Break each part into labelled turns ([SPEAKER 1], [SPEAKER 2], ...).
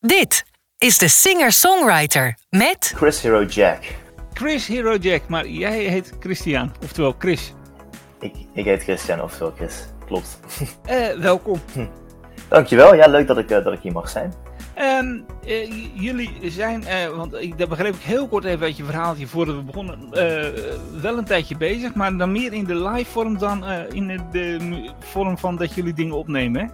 [SPEAKER 1] Dit is de singer-songwriter met
[SPEAKER 2] Chris Hero Jack.
[SPEAKER 3] Chris Hero Jack, maar jij heet Christian, oftewel Chris.
[SPEAKER 2] Ik, ik heet Christian, oftewel Chris. Klopt.
[SPEAKER 3] Eh, welkom.
[SPEAKER 2] Dankjewel. Ja, leuk dat ik, eh, dat ik hier mag zijn.
[SPEAKER 3] Ehm, eh, jullie zijn, eh, want ik, dat begreep ik heel kort even uit je verhaaltje voordat we begonnen, eh, wel een tijdje bezig, maar dan meer in de live vorm dan eh, in de, de vorm van dat jullie dingen opnemen, hè?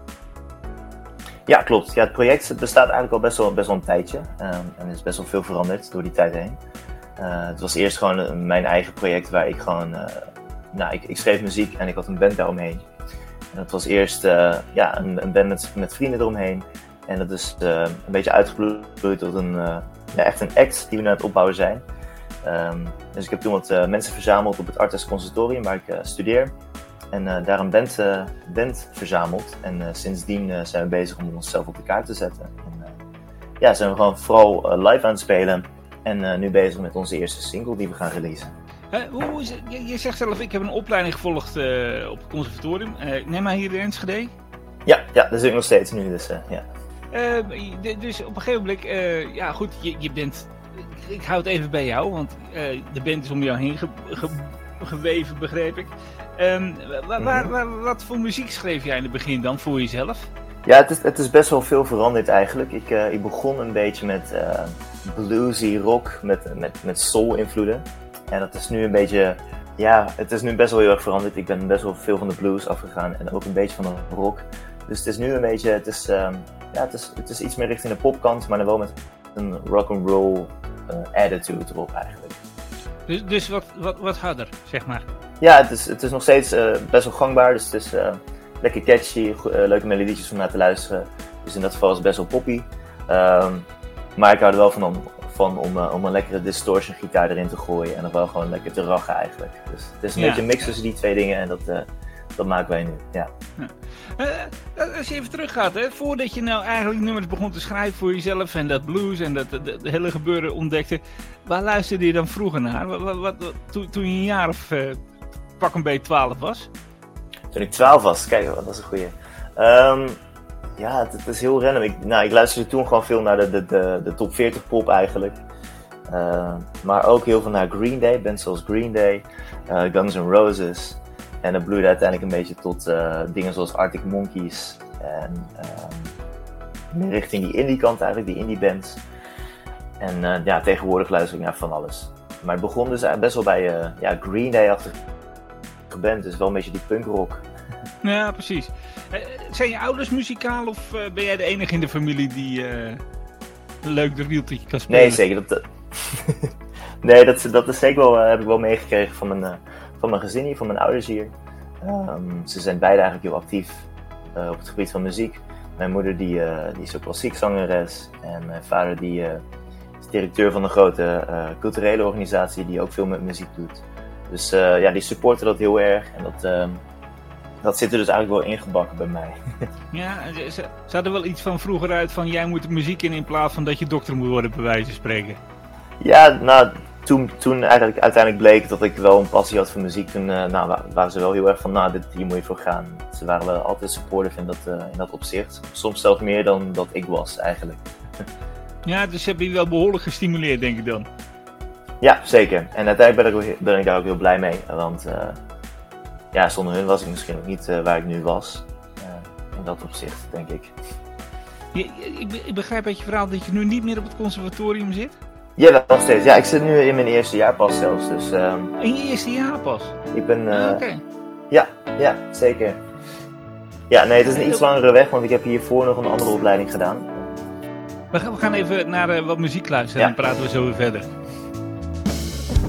[SPEAKER 2] Ja, klopt. Ja, het project bestaat eigenlijk al best wel, best wel een tijdje. Ehm, en er is best wel veel veranderd door die tijd heen. Eh, het was eerst gewoon een- mijn eigen project waar ik gewoon... eh, nou, ik, ik schreef muziek en ik had een band daaromheen. En dat was eerst eh, ja, een, een band met, vrienden eromheen. En dat is eh, een beetje uitgebloeid tot een, eh, ja, echt een act die we nu aan het opbouwen zijn. Ehm, dus ik heb toen wat eh, mensen verzameld op het Artes Conservatorium waar ik eh, studeer. En eh, daar een band, eh, band verzameld. En eh, sindsdien zijn we bezig om onszelf op de kaart te zetten. En, ja, zijn we gewoon vooral live aan het spelen. En nu bezig met onze eerste single die we gaan releasen.
[SPEAKER 3] Hoe is? Je, je zegt zelf, ik heb een opleiding gevolgd op het conservatorium. Ik neem maar hier in Enschede.
[SPEAKER 2] Ja, ja daar zit ik nog steeds nu. Dus, ja.
[SPEAKER 3] Dus op een gegeven moment, ja goed, je, je bent, ik, ik hou het even bij jou, want de band is om jou heen ge- ge- geweven, begreep ik. Ehm, wa- waar,
[SPEAKER 2] Mhm.
[SPEAKER 3] waar- wat voor muziek schreef jij in het begin dan voor jezelf?
[SPEAKER 2] Ja, het is, het is best wel veel veranderd eigenlijk. Ik, eh, ik begon een beetje met eh, bluesy rock, met, met, met soul-invloeden. En dat is nu een beetje, ja, het is nu best wel heel erg veranderd. Ik ben best wel veel van de blues afgegaan en ook een beetje van de rock. Dus het is nu een beetje, het is, ehm, ja, het is, het is iets meer richting de popkant, maar dan wel met een rock'n'roll eh attitude erop eigenlijk.
[SPEAKER 3] Dus, dus wat, wat, wat harder, zeg maar.
[SPEAKER 2] Ja, het is, het is nog steeds eh, best wel gangbaar. Dus het is eh, lekker catchy, eh, leuke melodietjes om naar te luisteren. Dus in dat geval is het best wel poppy. Ehm, maar ik hou er wel van om, van om, om een lekkere distortion gitaar erin te gooien. En dan wel gewoon lekker te rachen eigenlijk. Dus het is een
[SPEAKER 3] Ja.
[SPEAKER 2] beetje een mix tussen die twee dingen en dat, dat maken wij nu. Ja.
[SPEAKER 3] Eh, als je even teruggaat, hè, voordat je nou eigenlijk nummers begon te schrijven voor jezelf en dat blues en dat, dat, dat hele gebeuren ontdekte, waar luisterde je dan vroeger naar? Wat, wat, wat- toen, toen je een jaar of eh, pak een beetje 12 was?
[SPEAKER 2] Toen ik 12 was, kijk, dat was een goeie. Ehm, ja, het, het is heel random. Ik, nou, ik luisterde toen gewoon veel naar de, de, de, de top 40 pop eigenlijk. Ehm, maar ook heel veel naar Green Day, bands zoals Green Day, eh, Guns N' Roses. En dat bloeide uiteindelijk een beetje tot eh, dingen zoals Arctic Monkeys. En meer richting die indie kant eigenlijk, die indie bands. En eh, ja, tegenwoordig luister ik naar van alles. Maar het begon dus best wel bij eh, ja, Green Day-achtig band. Dus wel een beetje die punkrock.
[SPEAKER 3] Ja, precies. Zijn je ouders muzikaal of ben jij de enige in de familie die leuk driewieltje kan spelen?
[SPEAKER 2] Nee, zeker. Dat, nee, dat, dat is zeker wel, heb ik wel meegekregen van mijn, van mijn gezin hier, van mijn ouders hier. Ehm, ze zijn beide eigenlijk heel actief eh, op het gebied van muziek. Mijn moeder die, eh, die is ook klassiek zangeres. En mijn vader die, eh, is directeur van een grote culturele organisatie die ook veel met muziek doet. Dus ja, die supporten dat heel erg. En dat, ehm, dat zit er dus eigenlijk wel ingebakken bij mij.
[SPEAKER 3] Ja, ze, ze, ze hadden wel iets van vroeger uit van jij moet de muziek in in plaats van dat je dokter moet worden, bij wijze van spreken.
[SPEAKER 2] Ja, nou, toen, toen eigenlijk uiteindelijk bleek dat ik wel een passie had voor muziek, toen eh, nou, wa- waren ze wel heel erg van, nou, dit, hier moet je voor gaan. Ze waren wel altijd supportive in dat, eh, in dat opzicht. Soms zelfs meer dan dat ik was, eigenlijk.
[SPEAKER 3] Ja, dus ze hebben je wel behoorlijk gestimuleerd, denk ik dan.
[SPEAKER 2] Ja, zeker. En uiteindelijk ben ik, ben daar ook heel blij mee. Want eh, ja, zonder hun was ik misschien ook niet waar ik nu was. In dat opzicht, denk ik.
[SPEAKER 3] Je, ik, ik begrijp uit je verhaal dat je nu niet meer op het conservatorium zit.
[SPEAKER 2] Ja, wel nog steeds. Ja, ik zit nu in mijn eerste jaar pas zelfs. Dus ehm,
[SPEAKER 3] In je eerste jaar pas.
[SPEAKER 2] ik ben...
[SPEAKER 3] Ah, Oké.
[SPEAKER 2] Ja, ja, zeker. Ja, nee, het is een iets langere weg, want ik heb hiervoor nog een andere opleiding gedaan.
[SPEAKER 3] We, gaan, we gaan even naar eh, wat muziek luisteren
[SPEAKER 2] Ja.
[SPEAKER 3] en dan praten we zo weer verder.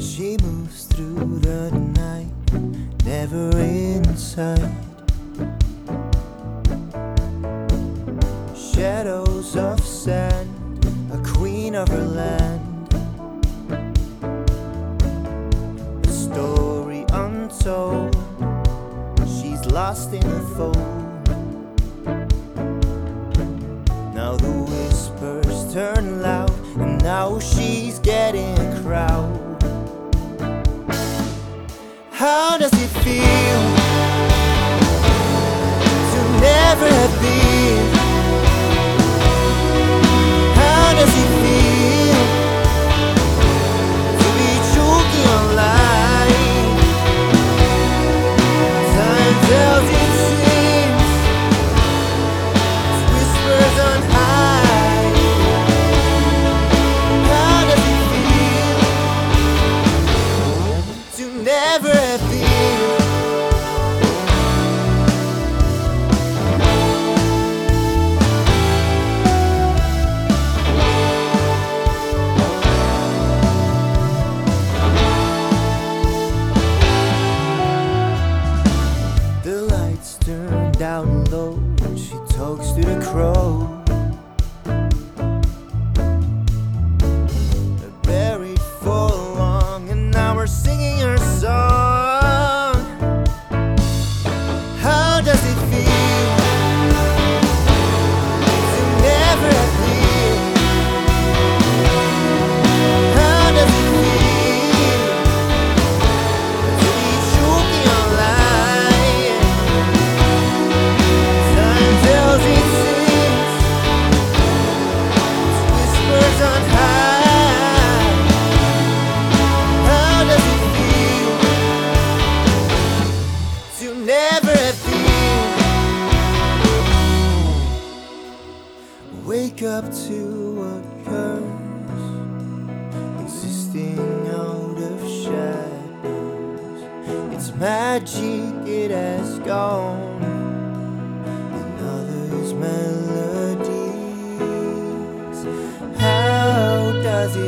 [SPEAKER 4] She moves through the night, never in sight. Shadows of sand, a queen of her land. Untold, she's lost in the fold. Now the whispers turn loud, and now she's getting a crowd. How does it feel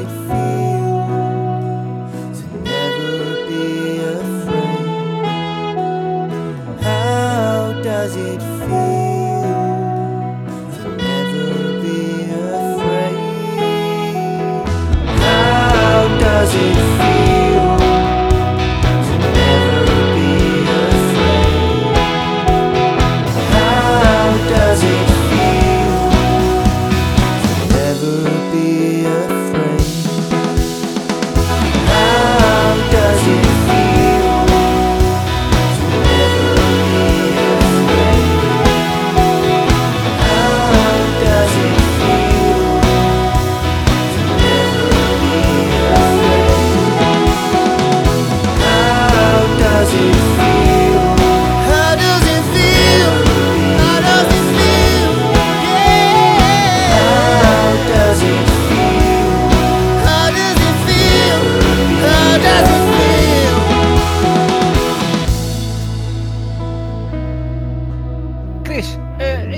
[SPEAKER 4] Feel.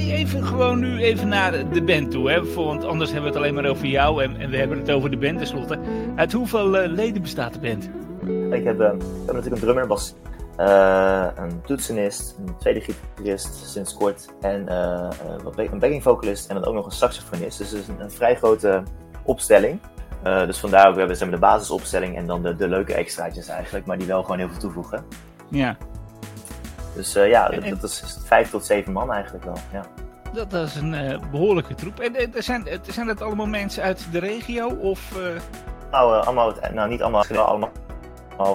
[SPEAKER 3] Even gewoon nu even naar de band toe. Hè? Want anders hebben we het alleen maar over jou en, en we hebben het over de band tenslotte. Uit hoeveel eh, leden bestaat de band?
[SPEAKER 2] Ik heb, eh, ik heb natuurlijk een drummer, bas, eh, een toetsenist, een tweede gitarist sinds kort en een backing vocalist en dan ook nog een saxofonist. Dus het is een, een vrij grote opstelling. Dus vandaar ook, we hebben zeg maar, de basisopstelling en dan de, de leuke extraatjes eigenlijk, maar die wel gewoon heel veel toevoegen.
[SPEAKER 3] Ja,
[SPEAKER 2] Dus eh, ja,
[SPEAKER 3] En-
[SPEAKER 2] dat, dat is vijf tot zeven man eigenlijk wel. Ja.
[SPEAKER 3] dat, dat is een eh, behoorlijke troep. En eh, er zijn, zijn dat allemaal mensen uit de regio? Of,
[SPEAKER 2] Nou, allemaal, nou niet allemaal, allemaal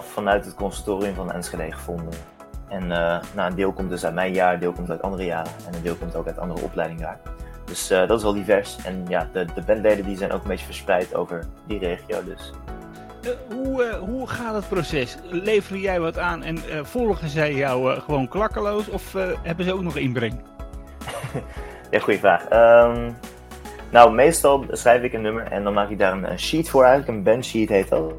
[SPEAKER 2] vanuit het conservatorium van Enschede gevonden. En nou, een deel komt dus uit mijn jaar, een deel komt uit andere jaren en een deel komt ook uit andere opleidingen. Dus dat is wel divers. En ja, de, de bandleden die zijn ook een beetje verspreid over die regio. Dus
[SPEAKER 3] hoe, eh, hoe gaat het proces? Lever jij wat aan en eh, volgen zij jou eh, gewoon klakkeloos? Of eh, hebben ze ook nog inbreng?
[SPEAKER 2] ja, goede vraag. Ehm, nou, meestal schrijf ik een nummer en dan maak ik daar een, sheet voor eigenlijk, een bandsheet heet dat.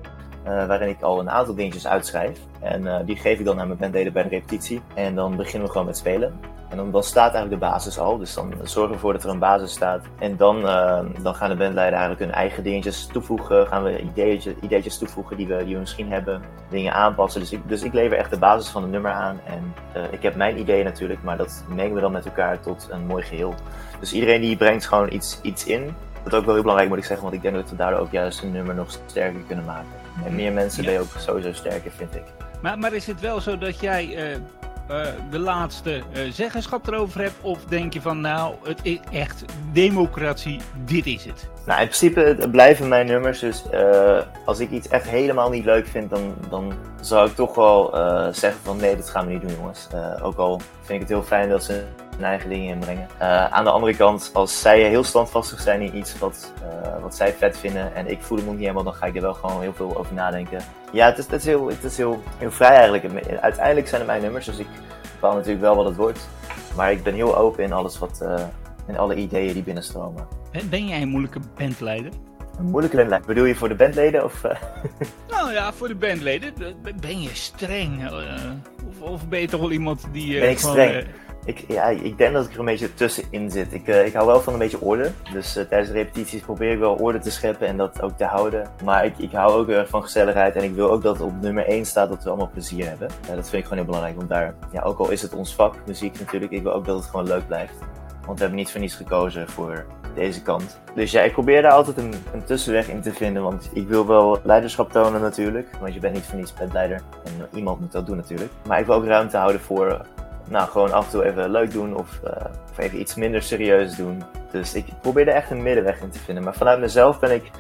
[SPEAKER 2] eh, waarin ik al een aantal dingetjes uitschrijf. En eh, die geef ik dan aan mijn bandleden bij de repetitie. En dan beginnen we gewoon met spelen. En dan, dan staat eigenlijk de basis al. Dus dan zorgen we ervoor dat er een basis staat. En dan, eh, dan gaan de bandleiders eigenlijk hun eigen dingetjes toevoegen. Gaan we ideetjes, ideetjes toevoegen die we, die we misschien hebben. Dingen aanpassen. Dus ik, dus ik lever echt de basis van het nummer aan. En eh, ik heb mijn ideeën natuurlijk. Maar dat mengen we dan met elkaar tot een mooi geheel. Dus iedereen die brengt gewoon iets, iets in. Dat is ook wel heel belangrijk moet ik zeggen. Want ik denk dat we daardoor ook juist een nummer nog sterker kunnen maken. Met meer mensen ben je ook sowieso sterker vind ik.
[SPEAKER 3] Maar, maar is het wel zo dat jij eh, eh, de laatste eh, zeggenschap erover hebt? Of denk je van nou, het is echt democratie, dit is het?
[SPEAKER 2] Nou, in principe blijven mijn nummers. Dus eh, als ik iets echt helemaal niet leuk vind, dan, dan zou ik toch wel eh, zeggen van nee, dat gaan we niet doen jongens. Eh, ook al vind ik het heel fijn dat ze hun eigen dingen inbrengen. Aan de andere kant, als zij heel standvastig zijn in iets wat, wat zij vet vinden en ik voel hem ook niet helemaal, dan ga ik er wel gewoon heel veel over nadenken. Ja, het is, het is, heel, het is heel, heel vrij eigenlijk. Uiteindelijk zijn het mijn nummers, dus ik bepaal natuurlijk wel wat het wordt. Maar ik ben heel open in alles wat, in alle ideeën die binnenstromen.
[SPEAKER 3] Ben- jij een moeilijke bandleider?
[SPEAKER 2] Een moeilijke bandleden. Bedoel je voor de bandleden? Of, eh?
[SPEAKER 3] Nou ja, voor de bandleden, ben je streng? eh, of, of ben je toch wel iemand die... eh,
[SPEAKER 2] Ben ik
[SPEAKER 3] gewoon,
[SPEAKER 2] streng? ik, ja, ik denk dat ik er een beetje tussenin zit. Ik, ik hou wel van een beetje orde. Dus tijdens de repetities probeer ik wel orde te scheppen en dat ook te houden. Maar ik, ik hou ook erg van gezelligheid en ik wil ook dat op nummer 1 staat dat we allemaal plezier hebben. Dat vind ik gewoon heel belangrijk. Want daar, ja, ook al is het ons vak, muziek natuurlijk, ik wil ook dat het gewoon leuk blijft. Want we hebben niet voor niets gekozen voor deze kant. Dus ja, ik probeer daar altijd een, een tussenweg in te vinden. Want ik wil wel leiderschap tonen natuurlijk. Want je bent niet voor niets bandleider. En iemand moet dat doen natuurlijk. Maar ik wil ook ruimte houden voor nou, gewoon af en toe even leuk doen of, eh, of even iets minder serieus doen. Dus ik probeer er echt een middenweg in te vinden. Maar vanuit mezelf ben ik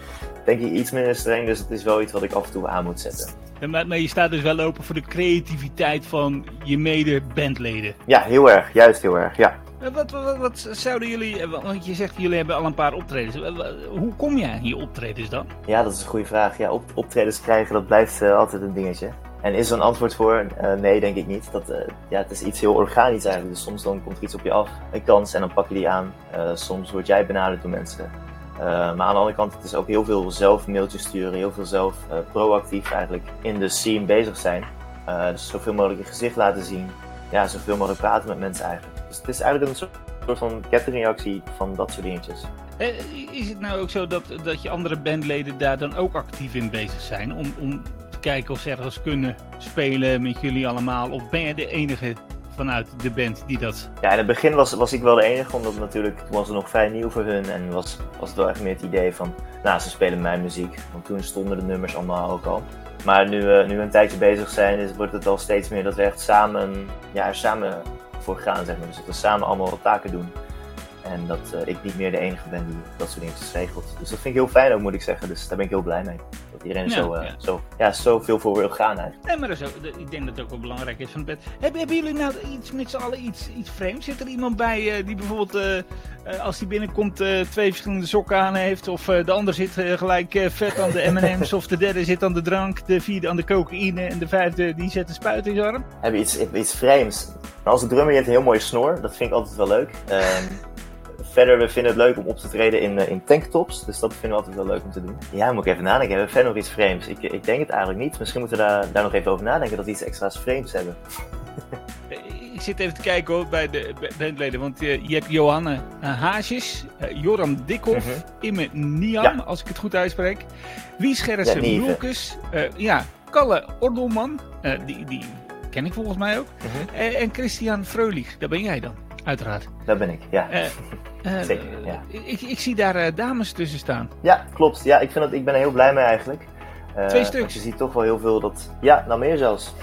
[SPEAKER 2] denk ik iets minder streng, dus het is wel iets wat ik af en toe aan moet zetten.
[SPEAKER 3] maar, maar je staat dus wel open voor de creativiteit van je mede-bandleden.
[SPEAKER 2] Ja, heel erg. Juist heel erg, ja.
[SPEAKER 3] Eh, Wat, wat, wat zouden jullie, eh, want je zegt jullie hebben al een paar optredens. Eh, Hoe kom je aan optredens dan?
[SPEAKER 2] Ja, dat is een goede vraag. Ja, op, optredens krijgen, dat blijft altijd een dingetje. En is er een antwoord voor? Nee, denk ik niet. Dat, ja, het is iets heel organisch eigenlijk. Dus soms dan komt er iets op je af, een kans, en dan pak je die aan. Soms word jij benaderd door mensen. Maar aan de andere kant, het is ook heel veel zelf mailtjes sturen, heel veel zelf proactief eigenlijk in de scene bezig zijn. Dus zoveel mogelijk je gezicht laten zien. Ja, zoveel mogelijk praten met mensen eigenlijk. Dus het is eigenlijk een soort van kettingreactie van dat soort dingetjes.
[SPEAKER 3] Eh, is het nou ook zo dat, dat je andere bandleden daar dan ook actief in bezig zijn? Om, om te kijken of ze ergens kunnen spelen met jullie allemaal? Of ben je de enige vanuit de band die dat...
[SPEAKER 2] Ja, in het begin was, was ik wel de enige, omdat natuurlijk toen was het nog vrij nieuw voor hun. En was, was het wel echt meer het idee van, nou, ze spelen mijn muziek. Want toen stonden de nummers allemaal ook al. Maar nu, eh, nu we een tijdje bezig zijn, is, wordt het al steeds meer dat we echt samen, ja, samen voor gaan, zeg maar. Dus dat we samen allemaal wat taken doen. En dat eh, ik niet meer de enige ben die dat soort dingen regelt. Dus dat vind ik heel fijn ook, moet ik zeggen. Dus daar ben ik heel blij mee. Dat iedereen
[SPEAKER 3] Ja,
[SPEAKER 2] zo, eh,
[SPEAKER 3] ja.
[SPEAKER 2] zo, ja, zoveel voor wil gaan eigenlijk.
[SPEAKER 3] Maar dat is ook, ik denk dat het ook wel belangrijk is van de band. Hebben, hebben jullie nou iets met z'n allen iets, iets vreemds? Zit er iemand bij eh, die bijvoorbeeld, eh, als die binnenkomt, twee verschillende sokken aan heeft? Of de ander zit gelijk vet aan de M&M's? of de derde zit aan de drank, de vierde aan de cocaïne en de vijfde die zet een spuit in zijn arm?
[SPEAKER 2] Heb je iets, iets vreemds? Als drummer je hebt een heel mooie snor. Dat vind ik altijd wel leuk. Verder, we vinden het leuk om op te treden in, eh, in tanktops. Dus dat vinden we altijd wel leuk om te doen. Ja, moet ik even nadenken. Hebben we verder nog iets vreemds? Ik, ik denk het eigenlijk niet. Misschien moeten we daar, daar nog even over nadenken. Dat we iets extra's vreemds hebben.
[SPEAKER 3] Eh, Ik zit even te kijken hoor, bij de bandleden, want eh, je hebt Johanne Haasjes, Joram Dikhoff,
[SPEAKER 2] Mhm.
[SPEAKER 3] Imme Niam,
[SPEAKER 2] Ja.
[SPEAKER 3] als ik het goed uitspreek, Wie Scherrissen
[SPEAKER 2] Ja.
[SPEAKER 3] Broekes, eh, ja, Kalle Ordelman, eh, die, die ken ik volgens mij ook,
[SPEAKER 2] Mhm.
[SPEAKER 3] En Christian Freulich, dat ben jij dan, uiteraard.
[SPEAKER 2] Dat ben ik, ja.
[SPEAKER 3] eh,
[SPEAKER 2] Zeker, ja.
[SPEAKER 3] ik, ik zie daar eh, dames tussen staan.
[SPEAKER 2] Ja, klopt. Ja, ik, vind dat, ik ben er heel blij mee eigenlijk. Eh,
[SPEAKER 3] Twee stuks.
[SPEAKER 2] Je ziet toch wel heel veel dat... Ja, nou meer zelfs.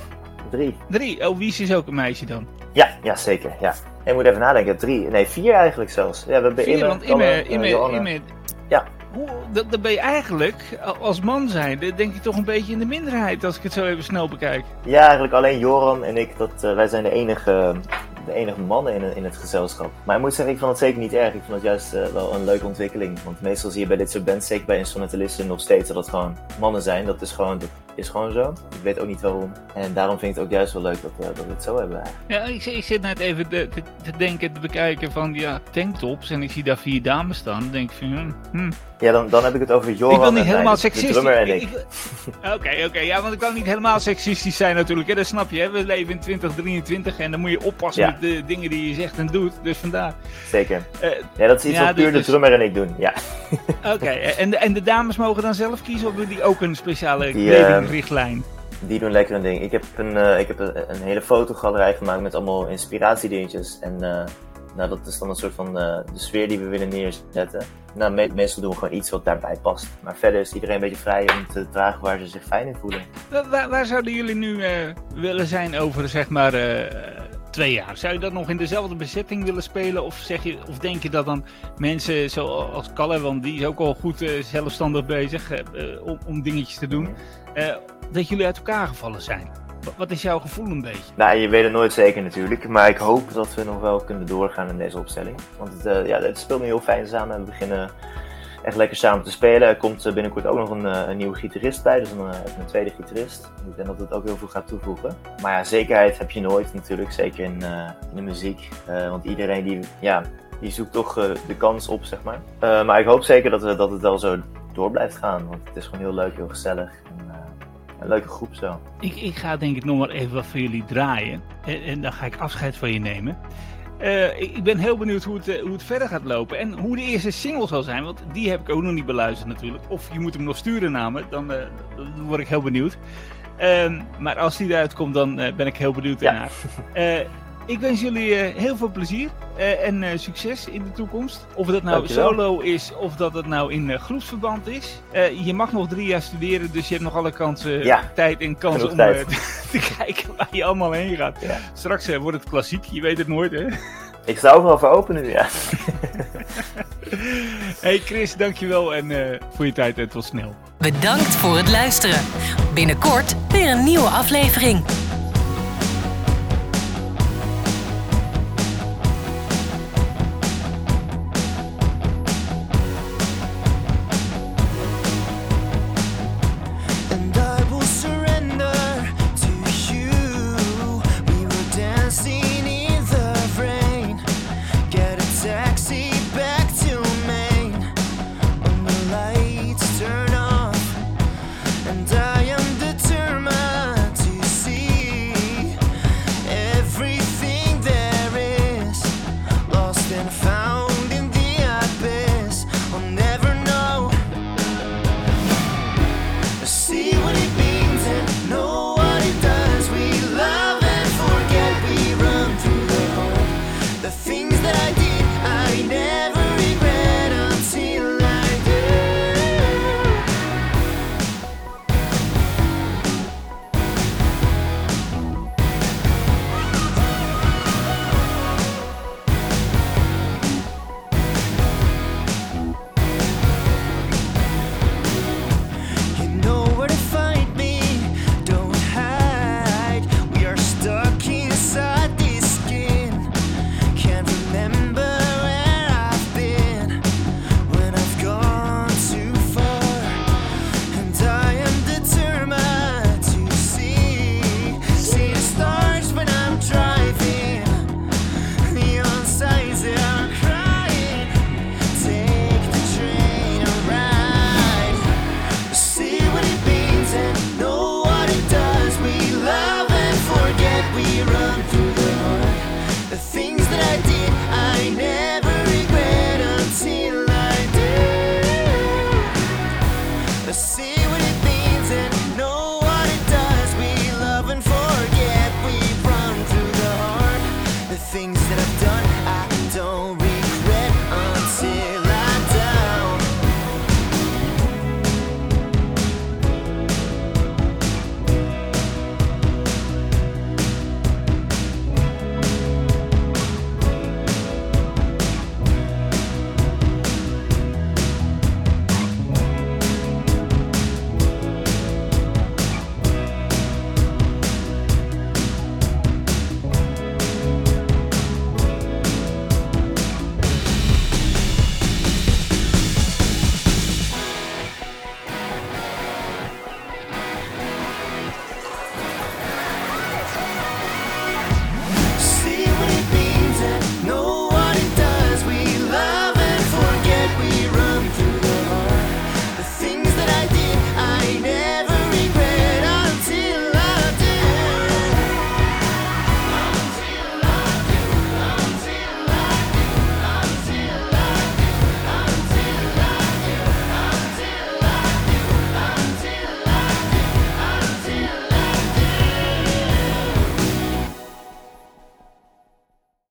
[SPEAKER 2] Drie.
[SPEAKER 3] Drie, oh, Wies is ook een meisje dan.
[SPEAKER 2] Ja, ja zeker. Ja. En je moet even nadenken. Drie. Nee, vier eigenlijk zelfs. Ja, we hebben
[SPEAKER 3] Vier,
[SPEAKER 2] Imme,
[SPEAKER 3] want
[SPEAKER 2] Kalle,
[SPEAKER 3] Imme, Imme,
[SPEAKER 2] Johanne.
[SPEAKER 3] Imme,
[SPEAKER 2] Ja.
[SPEAKER 3] Hoe, dat, dat ben je eigenlijk, als man zijn, denk ik toch een beetje in de minderheid als ik het zo even snel bekijk.
[SPEAKER 2] Ja, eigenlijk alleen Joran en ik, dat, wij zijn de enige, de enige mannen in, in het gezelschap. Maar ik moet zeggen, ik vond het zeker niet erg. Ik vond het juist eh, wel een leuke ontwikkeling. Want meestal zie je bij dit soort bands, zeker bij instrumentalisten, nog steeds dat het gewoon mannen zijn. Dat is gewoon, dat is gewoon zo. Ik weet ook niet waarom. En daarom vind ik het ook juist wel leuk dat, eh, dat we het zo hebben.
[SPEAKER 3] Ja, ik, zit- ik zit net even te, te, te denken, te bekijken van ja, tanktops en ik zie daar vier dames staan. Dan denk ik van, hm, hm.
[SPEAKER 2] Ja, dan, dan heb ik het over Joran
[SPEAKER 3] ik wil niet helemaal seksistisch. Oké, oké, ja, want ik kan niet helemaal seksistisch zijn natuurlijk, hè, dat snap je. Hè? We leven in 2023 en dan moet je oppassen
[SPEAKER 2] Ja.
[SPEAKER 3] met de dingen die je zegt en doet. Dus vandaar.
[SPEAKER 2] Zeker.
[SPEAKER 3] Eh,
[SPEAKER 2] Ja, dat is iets
[SPEAKER 3] Ja,
[SPEAKER 2] wat puur
[SPEAKER 3] dus-
[SPEAKER 2] de drummer en ik doen. Ja.
[SPEAKER 3] Oké, en, de, en de dames mogen dan zelf kiezen of doen die ook een speciale
[SPEAKER 2] Die, eh,
[SPEAKER 3] kledingrichtlijn?
[SPEAKER 2] Die doen lekker een ding. Ik heb een, eh, ik heb een, een hele fotogalerij gemaakt met allemaal inspiratiedingetjes. En eh, nou, dat is dan een soort van eh, de sfeer die we willen neerzetten. Nou, me- meestal doen we gewoon iets wat daarbij past. Maar verder is iedereen een beetje vrij om te dragen waar ze zich fijn in voelen.
[SPEAKER 3] Waar, zouden jullie nu eh, willen zijn over zeg maar eh, twee jaar? Zou je dat nog in dezelfde bezetting willen spelen? Of, zeg je, of denk je dat dan mensen zoals Kalle, die is ook al goed eh, zelfstandig bezig eh, eh, om, dingetjes te doen, dat jullie uit elkaar gevallen zijn? Wat, is jouw gevoel een beetje?
[SPEAKER 2] Nou, je weet het nooit zeker natuurlijk. Maar ik hoop dat we nog wel kunnen doorgaan in deze opstelling. Want het, ja, het speelt nu heel fijn samen. We beginnen echt lekker samen te spelen. Er komt eh, binnenkort ook nog een, eh, een nieuwe gitarist bij. Dus een, eh, een tweede gitarist. Ik denk dat het ook heel veel gaat toevoegen. Maar ja, zekerheid heb je nooit natuurlijk. Zeker in, in de muziek. Want iedereen die, ja, die zoekt toch de kans op, zeg maar. Maar ik hoop zeker dat, dat het wel zo door blijft gaan. Want het is gewoon heel leuk, heel gezellig. En, een leuke groep zo.
[SPEAKER 3] Ik, ik ga denk ik nog maar even wat voor jullie draaien. En, en dan ga ik afscheid van je nemen. Eh, ik, ben heel benieuwd hoe het, eh, hoe het verder gaat lopen. En hoe de eerste single zal zijn. Want die heb ik ook nog niet beluisterd natuurlijk. Of je moet hem nog sturen naar me. Dan, eh, dan word ik heel benieuwd. Ehm, maar als die eruit komt, dan ben ik heel benieuwd daarnaar. Ik wens jullie eh, heel veel plezier eh, en eh, succes in de toekomst. Of het nou
[SPEAKER 2] Dankjewel.
[SPEAKER 3] solo is of dat het nou in eh, groepsverband is. Eh, je mag nog drie jaar studeren, dus je hebt nog alle kansen,
[SPEAKER 2] Ja,
[SPEAKER 3] tijd en kans om
[SPEAKER 2] tijd.
[SPEAKER 3] te kijken waar je allemaal heen gaat.
[SPEAKER 2] Ja.
[SPEAKER 3] Straks wordt het klassiek, je weet het nooit hè.
[SPEAKER 2] Ik sta overal voor open nu, ja.
[SPEAKER 3] Hey Chris, dankjewel en eh, voor je tijd en tot snel.
[SPEAKER 1] Bedankt voor het luisteren. Binnenkort weer een nieuwe aflevering.